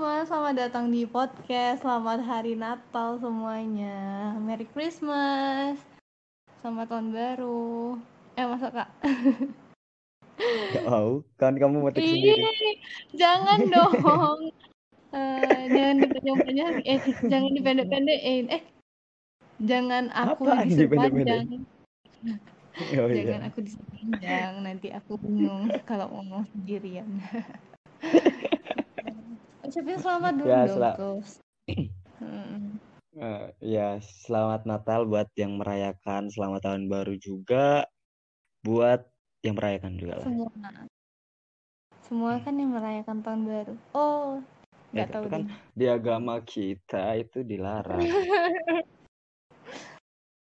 Teman-teman, selamat datang di podcast. Selamat hari Natal semuanya. Merry Christmas. Selamat tahun baru. Eh, masa kak? Gak mau, kan kamu metik sendiri. Ih, jangan dong. Eh, jangan dipanjang-panjang. Eh, jangan dipendek-pendekin. Eh, jangan aku diperpanjang. Oh Jangan iya. aku dipanjang. Nanti aku bingung kalau ngomong sendirian. Ucapin selamat dulu Ya, dong, sela- Gus. Mm. Eh, ya, selamat Natal buat yang merayakan, selamat tahun baru juga buat yang merayakan juga lah. Semua. Semua kan yang merayakan tahun baru. Oh, Ya, nggak tahu itu kan deh. di agama kita itu dilarang.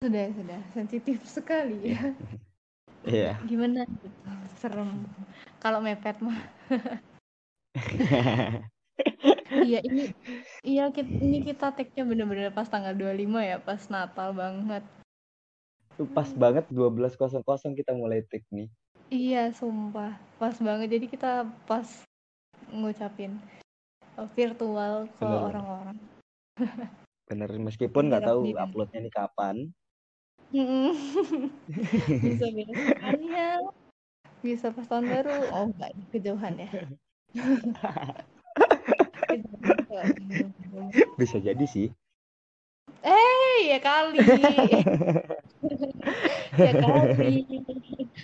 Sudah, sudah. Sensitif sekali ya. Iya. Gimana gitu? Serem. Kalau mepet mah. Iya, ini iya kita, ini kita take-nya bener-bener pas tanggal 25 ya, pas Natal banget. Itu pas banget 12.00 kita mulai take nih. Iya, sumpah. Pas banget. Jadi kita pas ngucapin virtual ke orang-orang. Bener, meskipun nggak tahu Diri. uploadnya nih kapan. Bisa besokannya bisa pas tahun baru oh enggak kejauhan ya. Bisa jadi sih. eh ya kali ya kali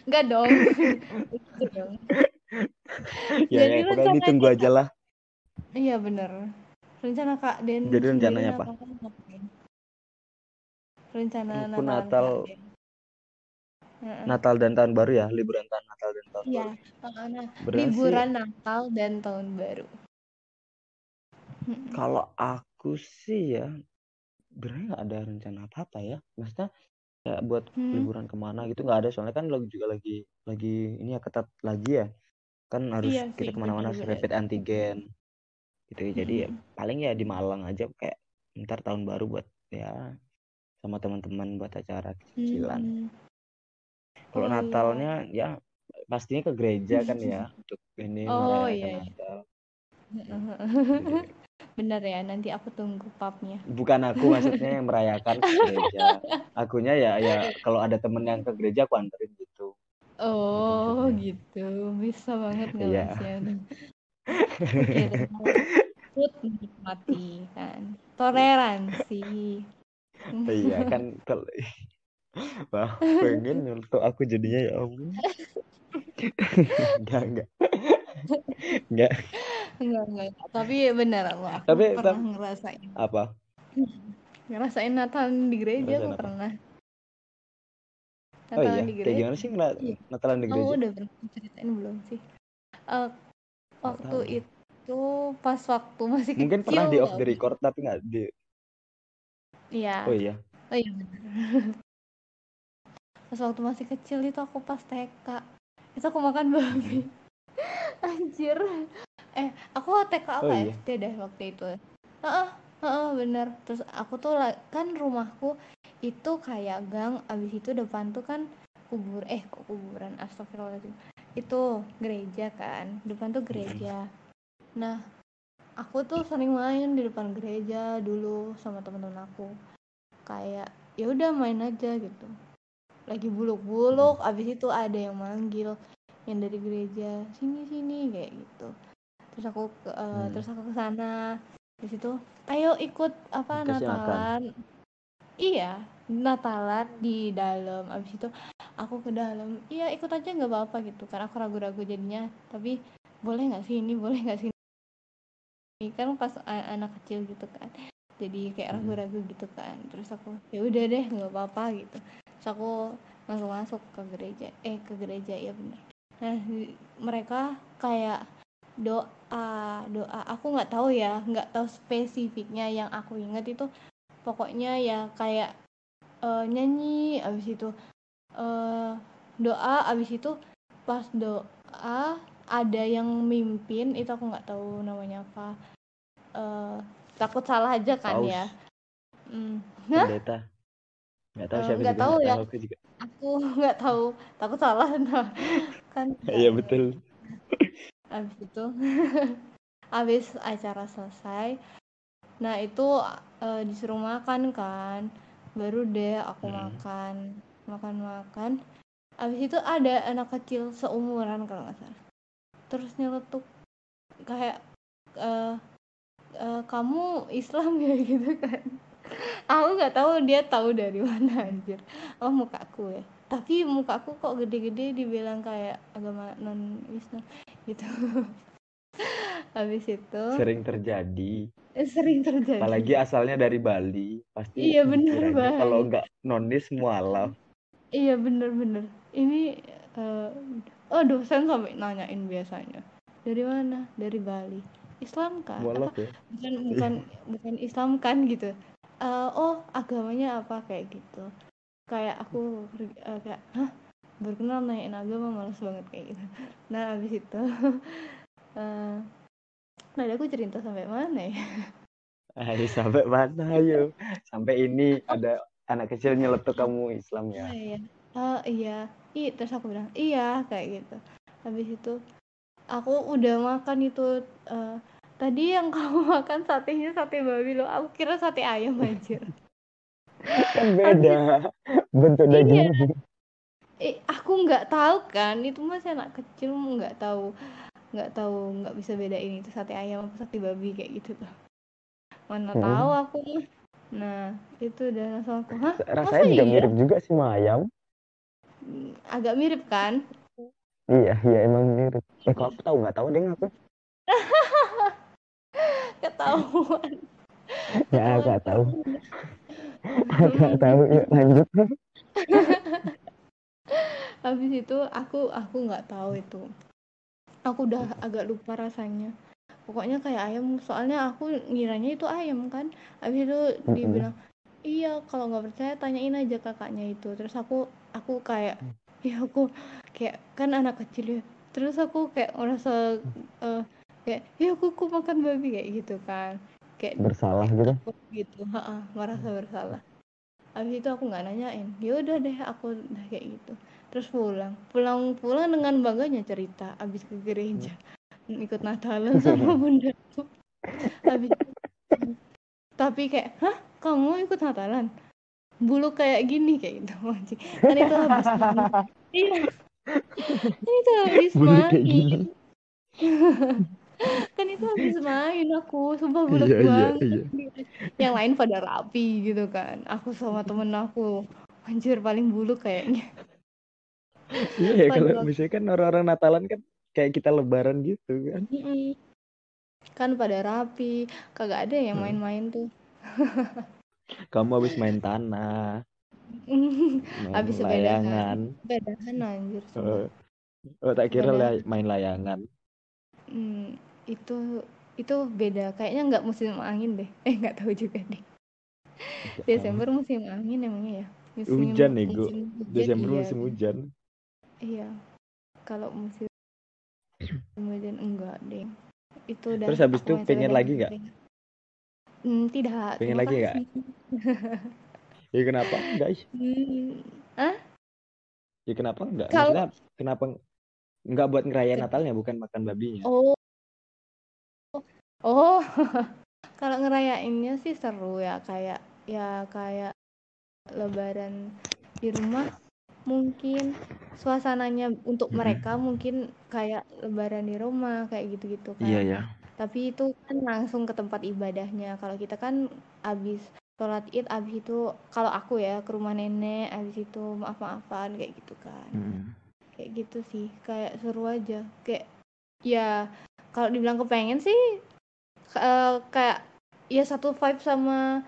enggak dong Gitu dong. Ya, Jadi ya, rencananya ditunggu aja lah. iya bener rencana kak Den Jadi rencananya apa? Rencana Natal. Heeh. Natal dan tahun baru ya, liburan tahun Natal dan tahun Iya, baru. nah, liburan Natal dan tahun baru. Kalau aku sih ya, sebenarnya nggak ada rencana apa-apa ya. Maksudnya kayak buat Hmm. liburan ke mana gitu nggak ada. Soalnya kan lagi juga lagi lagi ini ya ketat lagi ya. Kan harus Iya kita ke mana-mana harus rapid antigen gitu. ya. Jadi ya paling ya di Malang aja kayak ntar tahun baru buat ya sama teman-teman buat acara kecilan. Hmm. Kalau Oh iya. Natalnya ya pastinya ke gereja kan ya untuk ini Oh iya, iya. Natal. Bener ya, nanti aku tunggu pubnya. Bukan aku maksudnya yang merayakan ke gereja. Akunya ya ya kalau ada temen yang ke gereja aku anterin gitu. Oh maksudnya. gitu, bisa banget nggak Iya. Mas ya? Oke, ikut menikmati kan, toleransi. Iya kan kalau Wah, pengen nyeltuk aku jadinya ya ampun. Enggak, enggak. Enggak. Enggak, enggak, enggak. Tapi bener aku, aku Tapi pernah tam- ngerasain. apa? Ngerasain Natal di gereja aku apa? pernah. Oh Natalan iya, di kayak gereja. gimana sih ngena- Iya. Natalan di gereja? udah pernah ceritain belum sih? Eh, waktu tahu. itu pas waktu masih Mungkin kecil pernah di off the record tapi nggak di Iya. Oh iya. Oh iya benar. Pas waktu masih kecil itu aku pas TK. Itu aku makan babi. Anjir. Eh, aku TK apa Oh iya. SD deh waktu itu. Heeh, heeh bener. Terus aku tuh kan rumahku itu kayak gang, abis itu depan tuh kan kubur eh kok kuburan? Astagfirullahaladzim. Itu gereja kan depan tuh gereja. Nah aku tuh sering main di depan gereja dulu sama temen-temen aku. Kayak ya udah main aja gitu. Lagi buluk-buluk abis itu ada yang manggil yang dari gereja sini sini kayak gitu terus aku ke, eh, Hmm. terus aku ke sana. Di situ ayo ikut apa makan. Natalan. Iya Natalan di dalam. Abis itu aku ke dalam iya ikut aja nggak apa-apa gitu. Kan aku ragu-ragu jadinya tapi boleh nggak sih ini boleh nggak sih ini? Kan pas anak kecil gitu kan. Jadi kayak Hmm. ragu-ragu gitu kan. Terus aku ya udah deh nggak apa-apa gitu. Terus aku langsung masuk ke gereja eh ke gereja ya benar nah mereka kayak doa doa aku nggak tahu ya nggak tahu spesifiknya yang aku ingat itu pokoknya ya kayak eh, nyanyi abis itu eh, doa abis itu pas doa ada yang mimpin itu aku nggak tahu namanya apa Eh, takut salah aja kan Paus. ya Hmm. Pendeta. Nggak tahu Eh, siapa nggak juga, tahu ya. aku nggak tahu takut salah nah kan Iya betul. Abis itu habis acara selesai nah itu uh, disuruh makan kan. Baru deh aku hmm. makan makan makan. Habis itu ada anak kecil seumuran kalau nggak salah. Terus nyeletuk kayak uh, uh, kamu Islam ya? gitu kan. Aku nggak tahu dia tahu dari mana anjir. Oh mukaku ya tapi mukaku kok gede-gede dibilang kayak agama non Islam gitu. Habis itu sering terjadi. Eh, sering terjadi. Apalagi asalnya dari Bali pasti iya bener banget kalau nggak nonis mualaf. Iya bener-bener ini uh, oh dosen sampai nanyain biasanya. Dari mana? Dari Bali. Islam kan? Mualaf ya? Bukan bukan bukan Islam kan gitu. Uh, oh agamanya apa? Kayak gitu kayak aku uh, kayak hah? Berkenal nanyain agama males banget kayak gitu. Nah abis itu uh, nah aku cerita sampai mana ya? Ayo sampai mana ayo sampai ini ada anak kecil nyeletuk kamu Islam ya? Oh, iya. Uh, iya. I terus aku bilang iya kayak gitu. Habis itu aku udah makan itu uh, tadi yang kamu makan satenya sate babi loh. Aku kira sate ayam aja kan beda. Bentuk iya. dagingnya eh, aku nggak tahu kan itu masih anak kecil nggak tahu nggak tahu nggak bisa bedain itu sate ayam apa sate babi kayak gitu tuh. Mana hmm. tahu aku nah itu udah langsung aku Hah, rasanya juga iya? mirip juga sih sama ayam. Hmm, agak mirip kan? Iya iya emang mirip. Eh kok aku tahu? Nggak tahu deh aku. Ketahuan. Ya nggak tahu nggak tahu yuk lanjut. Habis itu aku aku nggak tahu itu. Aku udah agak lupa rasanya. Pokoknya kayak ayam soalnya aku ngiranya itu ayam kan. Habis itu dibilang iya kalau nggak percaya tanyain aja kakaknya itu. Terus aku aku kayak ya aku kayak kan anak kecil ya. Terus aku kayak merasa uh, kayak ya aku, aku makan babi kayak gitu kan kayak bersalah gitu? gitu. Ha -ha, merasa bersalah. Habis itu aku nggak nanyain ya udah deh aku udah kayak gitu. Terus pulang. Pulang pulang dengan bangganya cerita abis ke gereja. Hmm. ikut Natalan sama bunda tuh habis tapi kayak hah? Kamu ikut Natalan? Bulu kayak gini kayak gitu. Kan itu habis iya. Itu habis main kan itu habis main aku sumpah bulat iya, iya, banget. iya, iya. yang lain pada rapi gitu kan. Aku sama temen aku anjir paling bulu kayaknya. Iya kalau misalnya kan orang-orang Natalan kan kayak kita lebaran gitu kan. Kan pada rapi kagak ada yang hmm. main-main tuh. Kamu habis main tanah habis layangan. sepedahan anjir oh, oh tak kira main layangan. Hmm, itu itu beda. Kayaknya nggak musim angin deh. Eh nggak tahu juga deh. Desember musim angin emangnya ya? Musim, hujan nih gue Desember iya. musim hujan. Iya. Kalau musim hujan enggak deh. Itu udah terus habis itu pengen lagi nggak? hmm, tidak. Pengen lagi nggak? ya kenapa? Enggak hmm, ah ya kenapa enggak Kalo... maksudnya kenapa enggak buat ngerayain Natalnya bukan makan babinya? Oh Oh, kalau ngerayainnya sih seru ya kayak ya kayak lebaran di rumah mungkin suasananya untuk hmm. mereka mungkin kayak lebaran di rumah kayak gitu-gitu kan. Iya, ya. Tapi itu kan langsung ke tempat ibadahnya. Kalau kita kan abis sholat id abis itu kalau aku ya ke rumah nenek abis itu maaf-maafan kayak gitu kan. Hmm. Kayak gitu sih, kayak seru aja. Kayak ya kalau dibilang kepengen sih uh, kayak ya satu vibe sama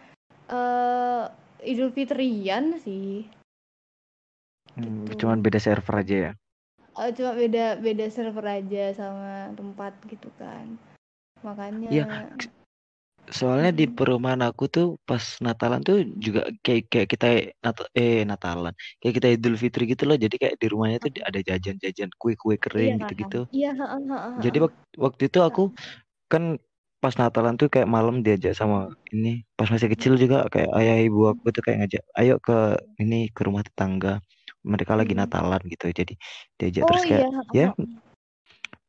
uh, Idul Fitrian sih. Hmm, gitu. Cuman beda server aja ya. Uh, cuma beda beda server aja sama tempat gitu kan. Makanya Iya. Soalnya di perumahan aku tuh pas Natalan tuh juga kayak kayak kita Nat eh Natalan. Kayak kita Idul Fitri gitu loh. Jadi kayak di rumahnya tuh ada jajan-jajan kue-kue kering gitu-gitu. Iya, ha, ha, ha, Jadi waktu, waktu itu aku kan pas Natalan tuh kayak malam diajak sama ini pas masih kecil juga kayak ayah ibu aku tuh kayak ngajak ayo ke ini ke rumah tetangga mereka lagi hmm. Natalan gitu jadi diajak oh, terus kayak iya. ya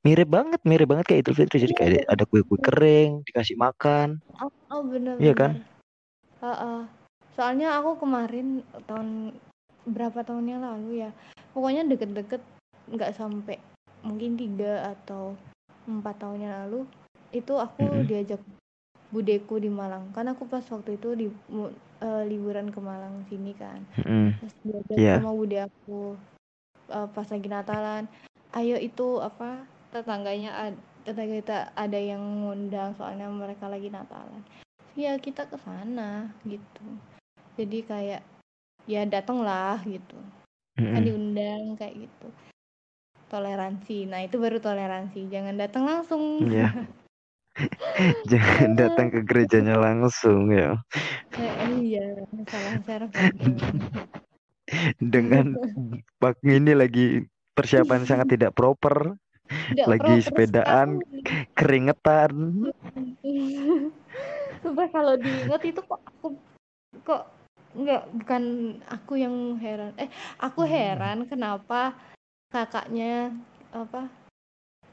mirip banget mirip banget kayak Idul Fitri jadi Iya, kayak bener. ada kue-kue kering dikasih makan Oh, oh bener iya kan Heeh. Soalnya aku kemarin tahun berapa tahun yang lalu ya. Pokoknya deket-deket nggak sampai mungkin tiga atau empat tahun yang lalu itu aku Mm-mm. diajak budeku di Malang. Kan aku pas waktu itu di eh, liburan ke Malang sini kan. Mm-mm. Terus diajak Iya. sama bude aku eh, pas lagi Natalan. Ayo itu apa tetangganya ad- tetangga kita ada yang ngundang soalnya mereka lagi Natalan. Ya kita ke sana gitu. Jadi kayak ya datanglah gitu. Kan Mm-mm. diundang kayak gitu. Toleransi. Nah, itu baru toleransi. Jangan datang langsung. Iya. Jangan datang ke gerejanya langsung ya. Eh, eh, iya, salah server. Dengan bak ini lagi persiapan sangat tidak proper, Tidak lagi proper sepedaan, sekali. keringetan. Sumpah kalau diingat itu kok aku kok nggak bukan aku yang heran. Eh, aku Hmm. heran kenapa kakaknya apa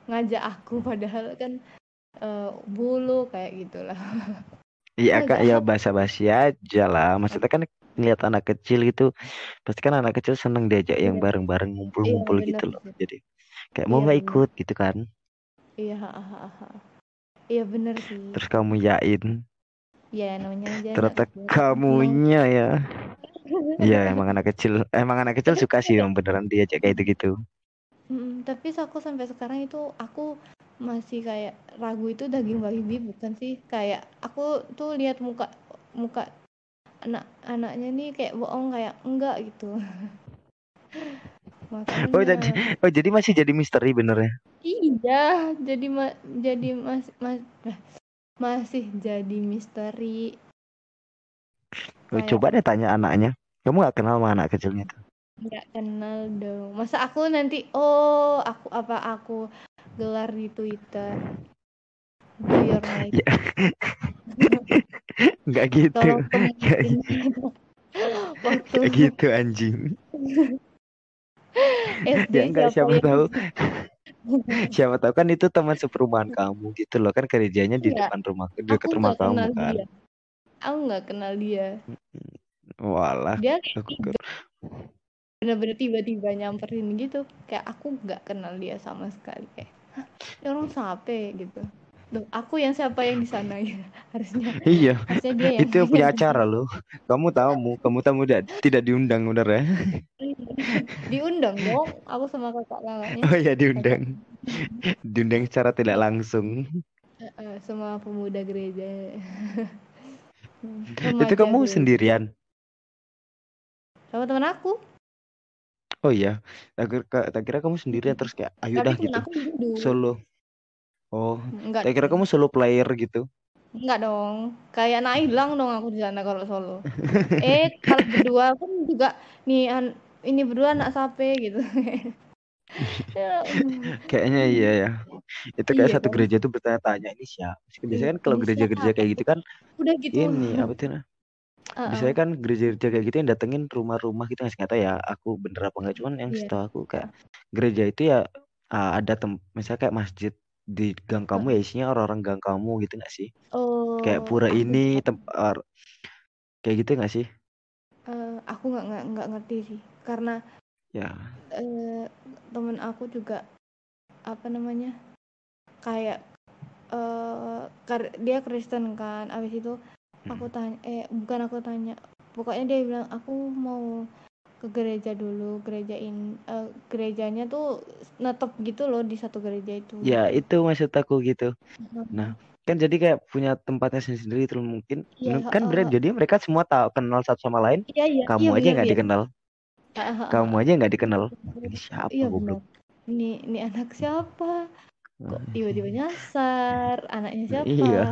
ngajak aku padahal kan eh, bulu kayak gitulah. Iya kak, ya basa-basi aja lah. Maksudnya kan ngeliat anak kecil gitu, pasti kan anak kecil seneng diajak yang Iya. bareng-bareng ngumpul-ngumpul Iya, gitu loh. Jadi kayak mau Iya, nggak ikut gitu kan? Iya, ha, ha, ha. Iya bener sih. Terus kamu yain, Ya namanya aja ternyata kamunya ya. Iya emang anak kecil, emang anak kecil suka sih yang beneran diajak kayak gitu-gitu. Mm, tapi aku sampai sekarang itu aku masih kayak ragu itu daging babi bukan sih kayak aku tuh lihat muka muka anak anaknya nih kayak bohong kayak enggak gitu makanya Oh jadi, oh jadi masih jadi misteri bener ya? iya jadi ma jadi mas, mas eh, masih jadi misteri Oh, Kayak- coba deh tanya anaknya. Kamu nggak kenal sama anak kecilnya tuh? nggak kenal dong masa aku nanti oh aku apa aku gelar di Twitter do your night Ya. Gitu. tolong Nggak temuin waktu nggak gitu anjing. SD Ya enggak siapa tahu. Siapa tahu kan itu teman seperumahan kamu gitu loh kan kerjanya di Enggak. depan rumah dekat rumah kamu kan. dia aku nggak kenal dia Walah, dia aku bener-bener tiba-tiba nyamperin gitu kayak aku nggak kenal dia sama sekali kayak ini orang siapa ya?" gitu Loh, aku yang siapa yang di sana ya harusnya Iya, harusnya dia yang itu yang punya acara loh. Kamu tamu, kamu tamu tidak tidak diundang bener ya? diundang dong aku sama kakak kakaknya Oh iya diundang. Diundang secara tidak langsung. Semua pemuda gereja Itu kamu sendirian. sama teman aku Oh iya, tak kira, tak kira kamu sendirian terus kayak ayo tapi dah gitu. aku duduk Solo. Oh, enggak tak kira kamu solo player gitu. enggak dong kayak anak hilang dong aku di sana kalau solo eh kalau berdua pun juga nih an- ini berdua anak sape gitu Ya, Kayaknya iya ya. Itu kayak Iya satu kan? gereja tuh bertanya-tanya ini siapa? Biasanya kan kalau gereja-gereja kayak gitu kan udah gitu ini apa tuh? Uh-uh. Biasanya kan gereja-gereja kayak gitu yang datengin rumah-rumah gitu nggak tahu ya aku bener apa enggak cuman yang Iya. setahu aku kayak gereja itu ya ah, ada tem misalnya kayak masjid di gang kamu ya isinya orang-orang gang kamu gitu nggak sih? oh Kayak pura ini tempat kayak gitu nggak sih? eh, aku nggak nggak nggak ngerti sih karena Ya, eh, temen aku juga apa namanya kayak eh kar- dia Kristen kan abis itu aku tanya eh bukan aku tanya pokoknya dia bilang aku mau ke gereja dulu gerejain eh, gerejanya tuh netep gitu loh di satu gereja itu ya itu maksud aku gitu. Nah, kan jadi kayak punya tempatnya sendiri itu mungkin Iya, kan berarti jadi mereka semua tahu kenal satu sama lain. iya iya Kamu iya aja nggak dia. dikenal. Ah, ah, ah, Kamu ah. aja nggak dikenal. Ini siapa iya goblok? ini ini anak siapa kok Hmm. tiba-tiba nyasar anaknya siapa Iya.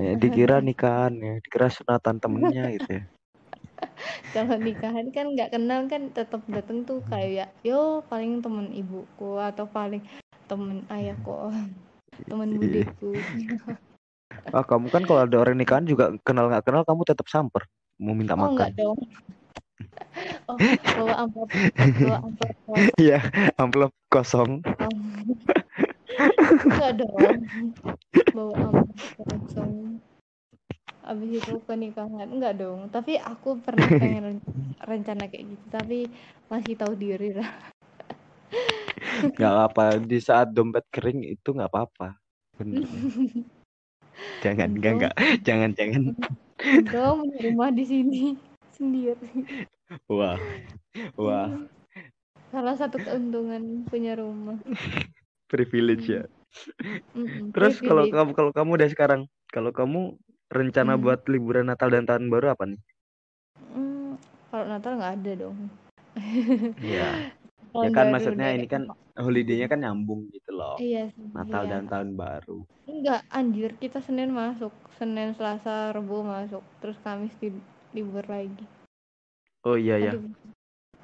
Ya, dikira nikahan ya, dikira sunatan temennya gitu ya. kalau nikahan kan nggak kenal kan tetap datang tuh kayak yo paling temen ibuku atau paling temen ayahku temen Iya. budeku Ah, kamu kan kalau ada orang nikahan juga kenal nggak kenal kamu tetap samper mau minta oh enggak makan. dong oh bawa amplop bawa amplop Iya, amplop kosong. Enggak dong. Bawa kosong abis itu ke nikahan enggak dong. Tapi aku pernah pengen ren- rencana kayak gitu tapi masih tahu diri lah. Nggak apa di saat dompet kering itu nggak apa-apa. Bener. Jangan enggak enggak. Jangan jangan. Dong punya rumah di sini. Sendiri. Wah. Wah. Salah satu keuntungan punya rumah privilege ya. Mm-mm, terus kalau kamu kalau kamu udah sekarang kalau kamu rencana Hmm. buat liburan Natal dan tahun baru apa nih? Hmm, kalau Natal nggak ada dong. Iya. Ya kan baru maksudnya ini kan holiday-nya kan nyambung gitu loh. Iya sih, Natal iya. dan tahun baru. Enggak anjir kita Senin masuk. Senin Selasa Rabu masuk. Terus Kamis di- libur lagi. Oh iya ya. Aduh.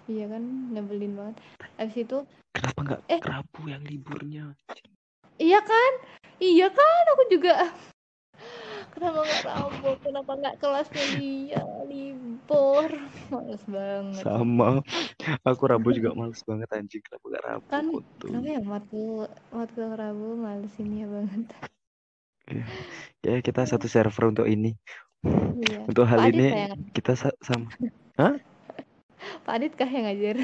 Iya kan nyebelin banget. Abis itu kenapa nggak Eh. Rabu yang liburnya? Iya kan? Iya kan aku juga. Kenapa nggak Rabu? Kenapa nggak kelasnya dia libur. Males banget. Sama. Aku Rabu juga males banget anjing. Kenapa nggak Rabu? Kan, Kutu. kenapa ya? Matkul matkul Rabu males ini ya banget. Ya kita satu server untuk ini. Iya. Untuk hal Pak ini kita sa- sama Pak Adit kah yang ngajar?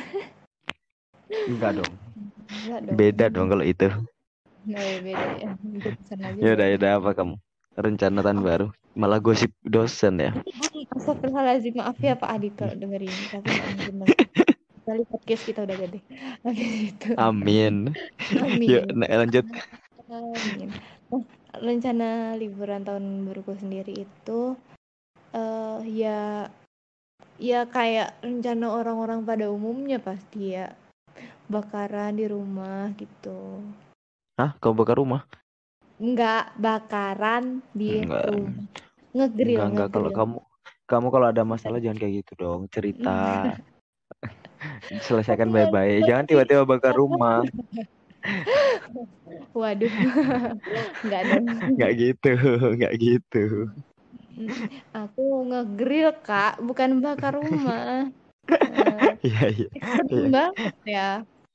Enggak dong. Enggak dong. Beda dong kalau itu. Oh, ya beda ya. Ya udah ya udah apa kamu? Rencana tahun baru. Malah gosip dosen ya. Astagfirullahaladzim maaf ya Pak Adit kalau denger ini tapi dong. kali podcast kita udah gede. Habis itu amin. Amin. Yuk nah, lanjut. Amin. Nah, rencana liburan tahun baruku sendiri itu eh ya ya kayak rencana orang-orang pada umumnya pasti ya. Bakaran di rumah gitu. Hah? Kau bakar rumah? Enggak bakaran di Enggak. rumah. Ngegrill enggak enggak. Kalau kamu kamu kalau ada masalah jangan kayak gitu dong. Cerita. Selesaikan Tapi ya, baik-baik jangan tiba-tiba bakar rumah. Waduh. Enggak dong. Nggak gitu nggak gitu aku ngegrill kak bukan bakar rumah. Iya iya. Ekstrim banget ya.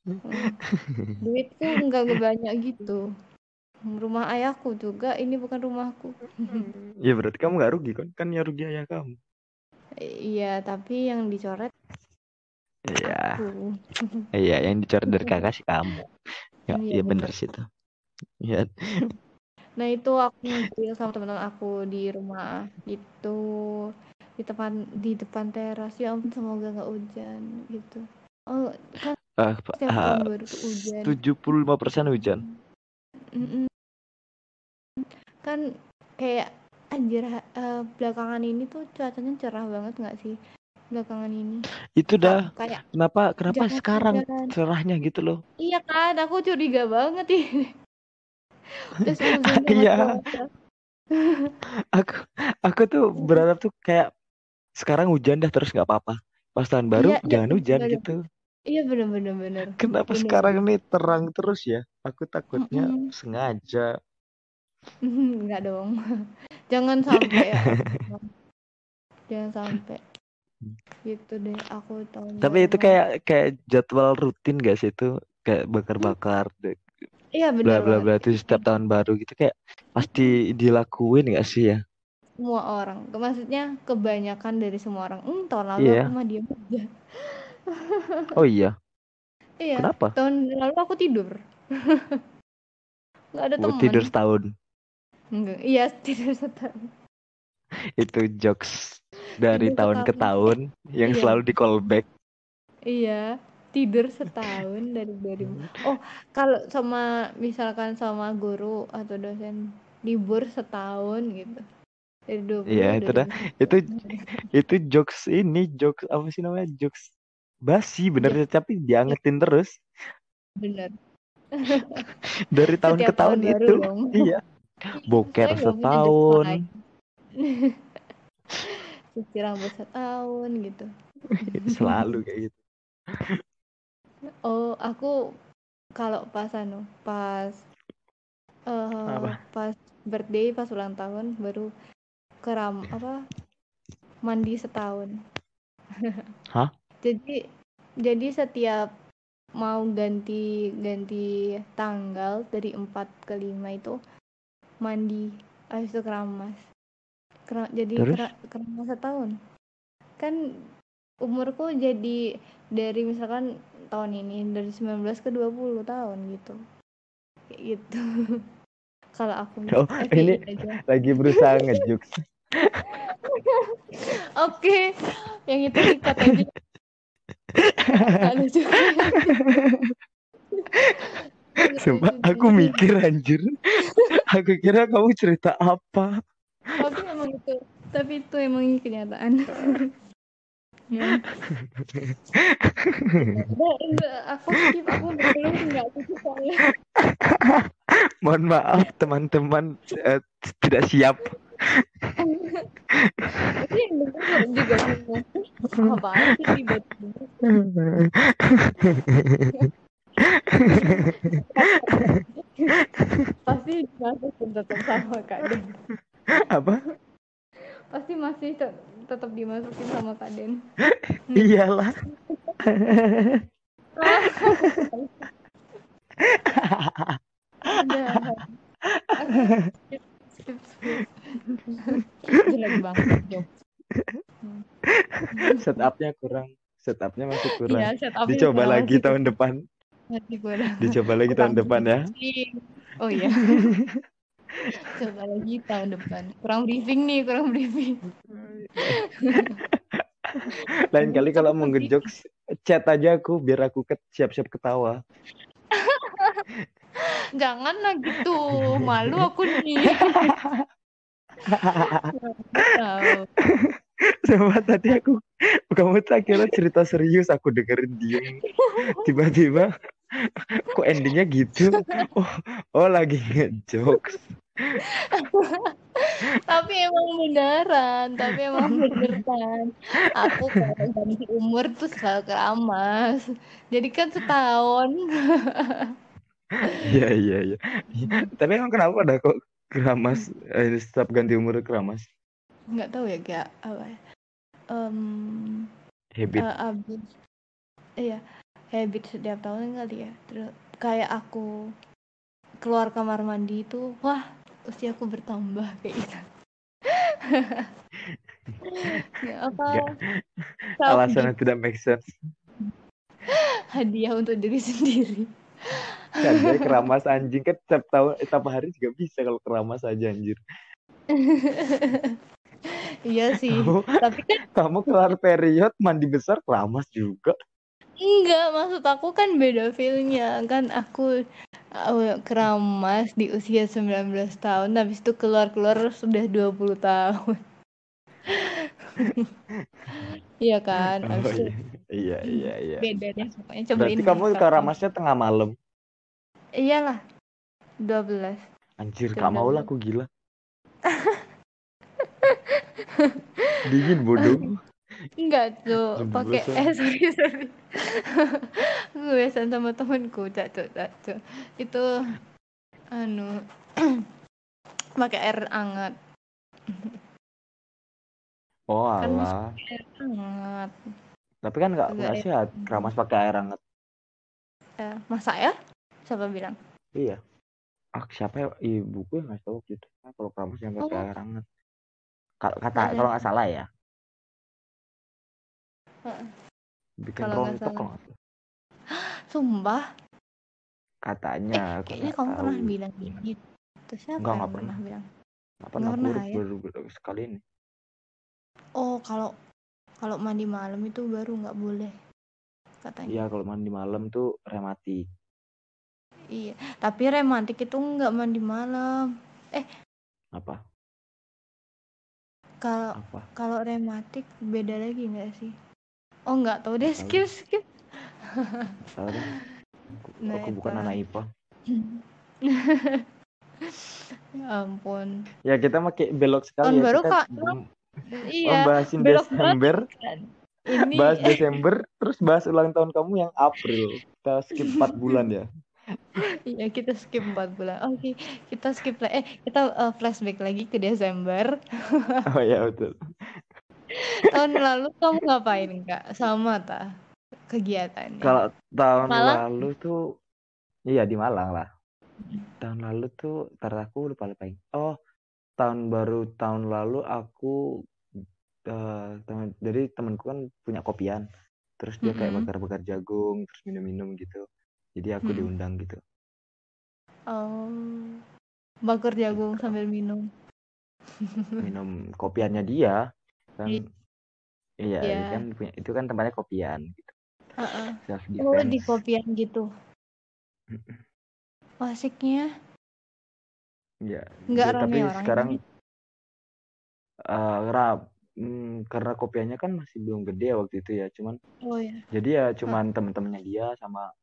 Duitku nggak banyak gitu. Rumah ayahku juga ini bukan rumahku. Ya berarti kamu nggak rugi kan? Kan yang rugi ayah kamu. Iya tapi yang dicoret iya. iya yang dicoret dari kakak sih kamu. Ya Iya, iya bener. sih itu Iya. Nah itu aku ngegrill sama teman-teman aku di rumah gitu. Di depan di depan teras. Ya ampun semoga nggak hujan gitu. Oh kan ah setiap tahun baru tuh hujan. tujuh puluh lima persen hujan. Mm-mm. kan kayak anjir eh, belakangan ini tuh cuacanya cerah banget nggak sih? Belakangan ini. Itu dah. Ka- kayak kenapa kenapa sekarang cerahnya gitu loh? Iya kan aku curiga banget ini terus Iya. aku aku tuh berharap tuh kayak sekarang hujan dah terus nggak apa-apa pas tahun baru iya, jangan hujan bener. gitu iya bener bener kenapa Bener. sekarang ini terang terus ya aku takutnya Mm-mm. sengaja Enggak dong. Jangan sampai ya. Jangan sampai. Gitu deh aku tahu. tapi itu kayak kayak jadwal rutin gak sih itu kayak bakar-bakar deh, Iya bla benar bla banget. bla itu setiap tahun baru gitu kayak pasti dilakuin gak sih ya Semua orang. Maksudnya kebanyakan dari semua orang. Hmm, tahun lalu Iya. aku mah diam aja. oh iya Iya. kenapa Tahun lalu aku tidur. Enggak ada teman. tidur setahun Enggak. Iya, tidur setahun. itu jokes dari Tidur tahun ke tahun yang Iya. selalu di callback Iya, tidur setahun dari 2000. Oh, kalau sama misalkan sama guru atau dosen libur setahun gitu. Dari 20 Iya, itu dah. 2021. itu itu jokes ini jokes apa sih namanya jokes basi bener tapi diangetin terus bener. dari tahun ke Setiap tahun baru itu dong. iya boker Saya setahun. Cuci rambut setahun gitu. selalu kayak gitu Oh, aku kalau pas anu, pas eh Apa? pas birthday, pas ulang tahun baru keram apa mandi setahun. Hah? Jadi jadi setiap mau ganti ganti tanggal dari 4 ke 5 itu mandi habis itu keramas Kera- jadi Terus? kera- keramas setahun kan umurku jadi dari misalkan tahun ini dari 19 ke 20 tahun gitu kayak gitu kalau aku Oh, ini- gitu aja. Lagi berusaha ngejuk. oke yang itu lucu. Nggak Sumpah, aku mikir anjir. Aku kira kamu cerita apa. tapi emang itu tapi itu emang kenyataan ya. Nggak, enggak, aku skip aku belum nggak lucu soalnya. Mohon maaf teman-teman eh, tidak siap. tapi yang denger juga bingung apa sih tiba-tiba? Pasti dimasukin tetap sama kak Apa? pasti masih tetap dimasukin sama kak Den Iyalah. Udah. skip skip skip jelek banget Setupnya kurang. Setupnya masih kurang. Iya, setup Dicoba lagi tahun depan. Dicoba lagi tahun kurang depan ya. Oh iya. Coba lagi tahun depan. Kurang briefing nih, kurang briefing. Lain kali kalau mau ngejok chat aja aku biar aku siap-siap ketawa. Jangan lah gitu. Malu aku nih. Sama tadi aku kamu tak kira cerita serius aku dengerin diem tiba-tiba kok endingnya gitu oh oh lagi ngejokes tapi emang beneran, tapi emang beneran. Aku kalau ganti umur tuh selalu keramas. Jadi kan setahun. iya iya iya tapi emang kenapa dah kok keramas eh, setiap ganti umur keramas nggak tahu ya kayak apa ya. Em, habit eh, abis iya habit setiap tahun kali ya. Terus kayak aku keluar kamar mandi itu wah usiaku bertambah kayak gitu. Ya apa? Nggak. self alasannya tidak make sense. Hadiah untuk diri sendiri. Kan dia keramas anjing. Kan setiap tahun eh, setiap hari juga bisa kalau keramas aja anjir. Iya sih. Kamu tapi kan kamu keluar period mandi besar keramas juga enggak maksud aku kan beda feelnya. Kan aku uh, keramas di usia 19 tahun habis itu keluar-keluar sudah 20 tahun. Iya kan? Oh, itu iya iya iya beda deh pokoknya coba berarti ini kamu keramasnya tengah malam? Iyalah 12 anjir Jam gak mau lah 12. aku gila. Dingin bodoh enggak tuh pakai 12 eh sorry sorry. Aku biasaan sama temanku cacu cacu itu anu pakai air hangat oh Kan alah. air hangat tapi kan nggak Agak nggak air- sehat keramas pakai air hangat ya, masa ya? Siapa bilang? Iya. Ah siapa ya? Ibuku yang ngasih tahu gitu nah, kalau keramas yang pakai Oh. air hangat kalau kata kalau nggak salah ya. Bikin Kalau nggak rontok salah. kalau sumpah katanya eh, kayaknya kamu pernah tahu. bilang gitu terus siapa Enggak, yang pernah pernah. bilang Nggak pernah pernah buruk ya? baru, baru sekali ini oh kalau kalau mandi malam itu baru nggak boleh katanya iya kalau mandi malam tuh rematik Iya, tapi romantis itu nggak mandi malam. apa Kalau kalau rematik beda lagi nggak sih? Oh nggak tahu deh, skip skip. Tahu deh. aku, Nah, aku bukan anak IPA ya ampun. ya kita pakai belok sekali Tahun ya baru, kita Kak. Iya. membahasin belok Desember kan. Ini bahas Desember terus bahas ulang tahun kamu yang April kita skip 4 bulan ya Iya kita skip 4 bulan. Oke, kita skip lah. Eh kita uh, flashback lagi ke Desember. oh ya betul Tahun lalu kamu ngapain kak? Sama ta? kegiatannya? Kalau tahun Malang? lalu tuh iya di Malang lah. Tahun lalu tuh ntar aku lupa lupa. Oh, tahun baru tahun lalu aku eh, temen- jadi temanku kan punya kopian. Terus dia kayak Mm-mm. bakar-bakar jagung, terus minum-minum gitu. Jadi aku Mm-mm. diundang gitu. Oh, bakar jagung sambil minum. Minum kopiannya dia kan. I- Iya, Iya. kan punya- itu kan tempatnya kopian gitu. Heeh. Self Oh, di kopian gitu. Asiknya Iya. nggak Jadi, tapi orang sekarang ini. eh rap hmm, karena kopiannya kan masih belum gede ya waktu itu ya. Cuman Oh ya. jadi ya cuman temen-temennya dia sama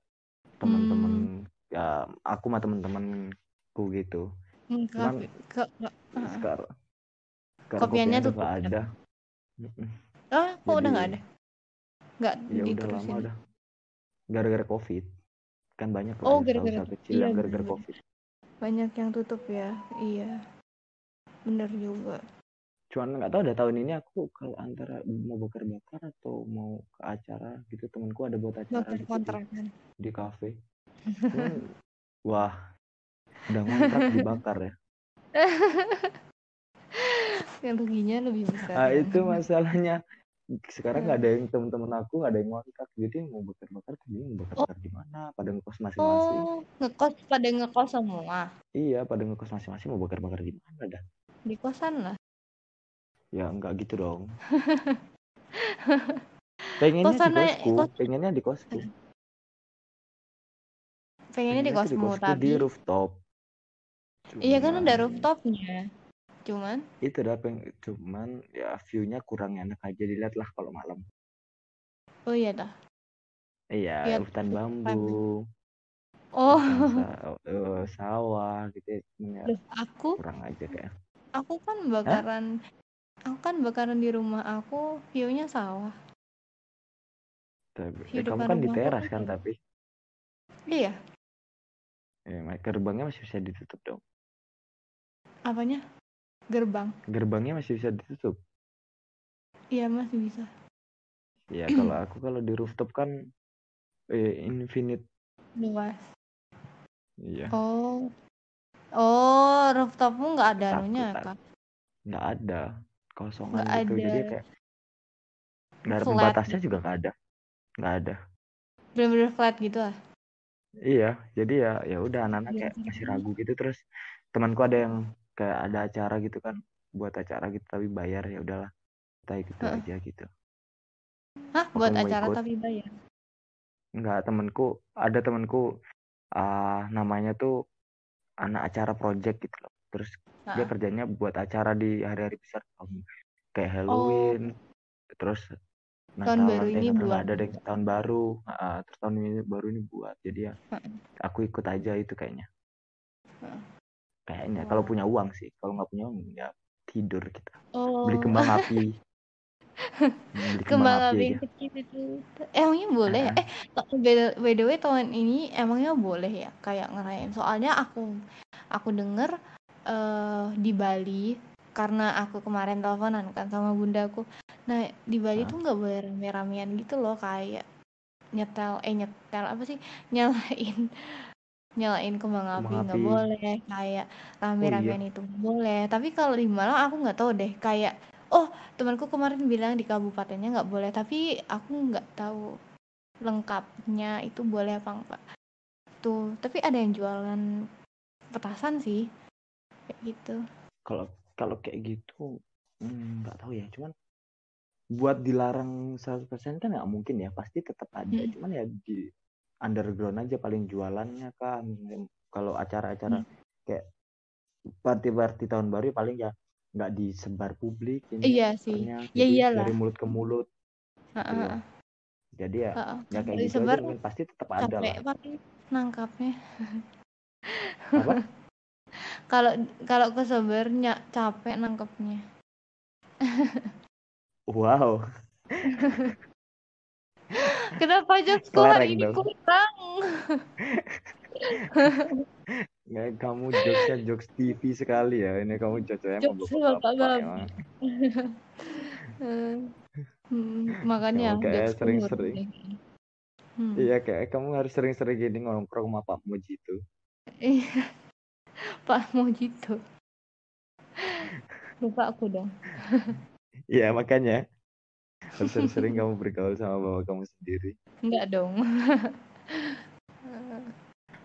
temen-temen ya aku sama temen-temenku gitu. Hmm, Cuman ke- heeh. sekarang sekarang Kopiannya kopiannya nggak kan? ada. Oh, kok udah Jadi nggak ada? Nggak ya udah lama udah. Gara-gara covid kan banyak Oh, gara-gara kecil iya yang gara-gara covid. Banyak yang tutup ya. Iya. Bener juga. Cuman nggak tahu ada tahun ini aku kalau antara mau bakar-bakar atau mau ke acara gitu temanku ada buat acara Bakar gitu di, kontrakan. di kafe. Cuman wah udah ngontrak dibakar ya. Yang ruginya lebih besar Ah ya. itu masalahnya. Sekarang nggak Hmm. ada yang temen-temen aku nggak ada yang ngontrak jadi mau bakar-bakar bingung bakar-bakar di mana pada ngekos masing-masing. Oh, ngekos pada ngekos semua. Iya pada ngekos masing-masing mau bakar-bakar di mana dah. Di kosan lah. Ya nggak gitu dong. Pengennya di kosku, kos pengennya di kosku. pengennya di Pengennya di kosmu kosku di tapi rooftop. iya kan ada rooftopnya. Cuman itu dah peng cuman ya view-nya kurang enak aja dilihat lah kalau malam. oh iya dah. Iya, Lihat hutan bambu, Oh, hutan sa- eh, sawah gitu ya. Ya loh, aku kurang aja kayak. aku kan Hah? bakaran aku kan bakaran di rumah aku view-nya sawah. Tapi, eh, kamu kan di teras kan tapi Iya, ya, ma- gerbangnya masih bisa ditutup dong. apanya? Gerbang. Gerbangnya masih bisa ditutup. Iya, masih bisa. Ya kalau aku kalau di rooftop kan eh, infinite. Luas. Iya, Oh. Oh, rooftopmu nggak ada anunya, tak Kak? nggak ada kosongan Nggak gitu. Jadi ada kayak nggak ada pembatasnya juga nggak ada, nggak ada. Bener-bener flat gitu lah. Iya, jadi ya ya udah anak-anak Iya, kayak masih kan? ragu gitu terus temanku ada yang kayak ada acara gitu kan buat acara gitu tapi bayar ya udahlah kita ikut Heeh. aja gitu. Hah, Oh, buat acara ikut? tapi bayar. Enggak, temanku ada temanku ah namanya tuh anak acara project gitu loh. Terus dia Heeh. kerjanya buat acara di hari-hari besar um, kayak Oh, Halloween, terus tahun baru eh ini buat ada deh juga. tahun baru, Ah, terus tahun ini baru ini buat. Jadi ya aku ikut aja itu kayaknya. Kayaknya kalau Wah. punya uang sih, kalau nggak punya uang ya tidur kita. Beli Oh, kembang api, beli kembang kembang api api itu. Emangnya boleh ya? Ah, Eh, by the way tahun ini emangnya boleh ya kayak ngerayain. Soalnya aku aku denger eh di Bali karena aku kemarin teleponan kan sama bundaku. Nah, di Bali ah, tuh nggak boleh rame-ramean gitu loh kayak nyetel eh nyetel apa sih? Nyalain nyalain kembang api kembang nggak api. boleh kayak Oh iya, rame-ramean itu nggak boleh tapi kalau di Malang aku nggak tahu deh kayak oh temanku kemarin bilang di kabupatennya nggak boleh tapi aku nggak tahu lengkapnya itu boleh apa enggak tuh tapi ada yang jualan petasan sih kayak gitu kalau kalau kayak gitu hmm, nggak tahu ya. Cuman buat dilarang 100% kan nggak mungkin ya. Pasti tetap ada. Mm, Cuman ya di underground aja paling jualannya kan. Kalau acara-acara mm. kayak party-party tahun baru ya paling ya nggak disebar publik ini iya sih. ya iyalah. dari mulut ke mulut. Gitu heeh, Jadi ya heeh. ya kayak gitu aja disebar mungkin pasti tetap ada lah. paling nangkapnya. Kalau kalau kesebar nya- capek nangkapnya. Wow, kenapa jokesku hari ini dong. kurang Nggak, kamu jokesnya jokes TV sekali ya. Ini kamu cocoknya jokes bapak-bapak hmm, makanya kayak sering-sering Hmm. Iya kayak kamu harus sering-sering gini nongkrong sama Pak Muji itu. Iya. Pak Mojito. Lupa aku dong. Iya makanya harus sering-sering kamu bergaul sama bapak kamu sendiri. Enggak dong.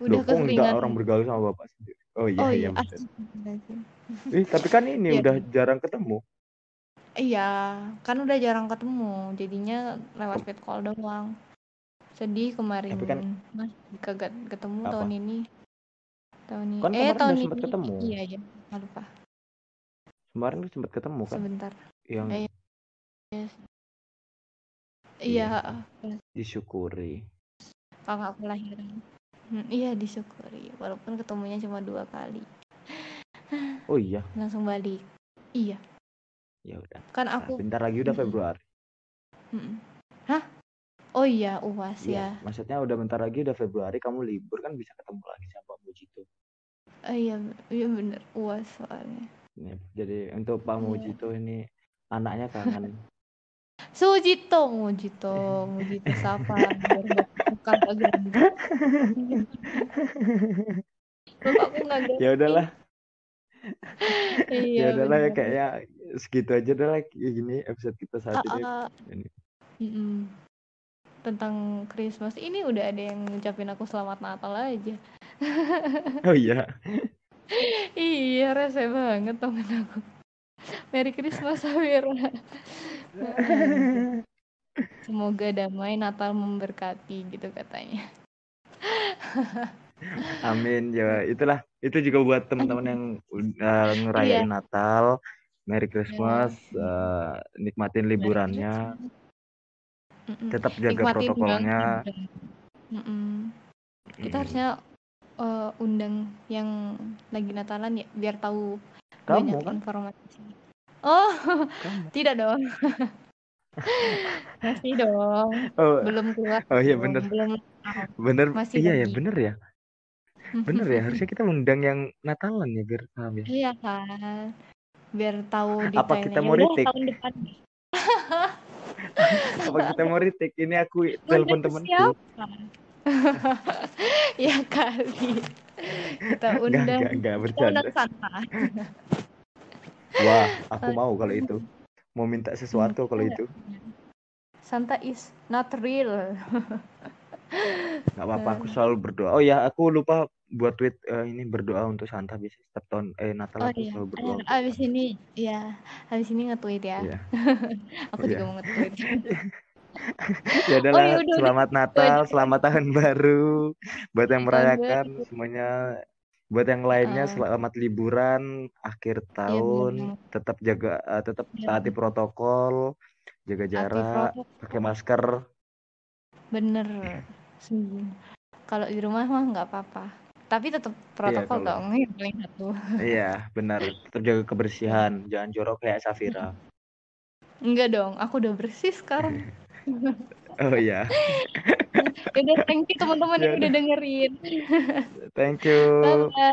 Loh, Udah kok enggak orang bergaul sama bapak sendiri? Oh iya Oh iya iya. Ih, tapi kan ini Iya. udah jarang ketemu. Iya, kan udah jarang ketemu, jadinya lewat vid call doang. Sedih kemarin, Tapi kan- Mas, kagak ketemu Apa? tahun ini. Tahun ini. Kan eh, tahun ini. ketemu. Iya, iya. Nggak lupa. Kemarin tuh sempat ketemu kan Sebentar. yang Eh, Iya, Iya. iya, disyukuri. kakakku lahiran. Hmm, iya, disyukuri. Walaupun ketemunya cuma dua kali. Oh iya, Langsung balik. Iya, ya udah. kan Nah, aku. bentar lagi udah. Februari. Hah? Oh iya, UAS Iya, ya. maksudnya udah bentar lagi udah Februari kamu libur kan bisa ketemu lagi sama Pak Muji itu. Oh iya, iya bener. UAS soalnya. Nih, jadi untuk Pak Iya. Muji itu ini anaknya kangen. Sujito, Mujito, Mujito siapa? Bukan. Bapakku nggak ganti. ya udahlah, Iya, ya udahlah ya kayaknya segitu aja lah kayak gini episode kita saat ini. Ah. Ini. Tentang Christmas ini udah ada yang ngucapin aku selamat Natal aja. Oh iya, Iya, rese banget temen aku. Merry Christmas, Sawira. Semoga damai Natal memberkati gitu katanya. amin ya itulah itu juga buat teman-teman yang udah ngerayain Iya. Natal, Merry Christmas, eh, nikmatin liburannya, tetap jaga Nikmatin protokolnya. Mm-mm. Kita Mm. harusnya eh, undang yang lagi Natalan ya biar tahu Kamu banyak kan? informasi. Oh, Kamu. tidak dong. Masih dong. Oh, Belum keluar. oh iya bener, Belum. bener, Masih iya ya bener ya, bener ya harusnya kita undang yang Natalan ya biar paham ya. Iya kan. Biar tahu Apa detailnya. kita mau retake? tahun depan. Apa kita mau retake? Ini aku telepon temanku. siapa? ya kali. Kita Enggak, undang. enggak, enggak Kita bercanda. Wah, aku mau kalau itu. Mau minta sesuatu kalau itu. Santa is not real. Nggak apa-apa, aku selalu berdoa. Oh ya, aku lupa buat tweet eh, ini berdoa untuk Santa biasa setiap tahun eh Natal Oh aku iya. selalu berdoa. Eh, untuk abis Santa. ini, ya, abis ini nge-tweet ya. Iya. Aku Iya. juga mau nge-tweet. Ya udahlah, iya, udah. selamat Natal, selamat tahun baru buat yang merayakan semuanya. Buat yang lainnya Ah. selamat liburan akhir Iya, tahun. bener. Tetap jaga eh, tetap Iya. taati protokol, jaga jarak, pakai masker. Bener. Sungguh. Kalau di rumah mah nggak apa-apa. Tapi tetap protokol kalau- dong, yang paling satu. Iya, benar. Tetap jaga kebersihan, jangan jorok kayak Safira. Enggak dong, aku udah bersih sekarang. Oh iya, Udah, thank you teman-teman Ya yang udah dengerin. thank you. Bye-bye.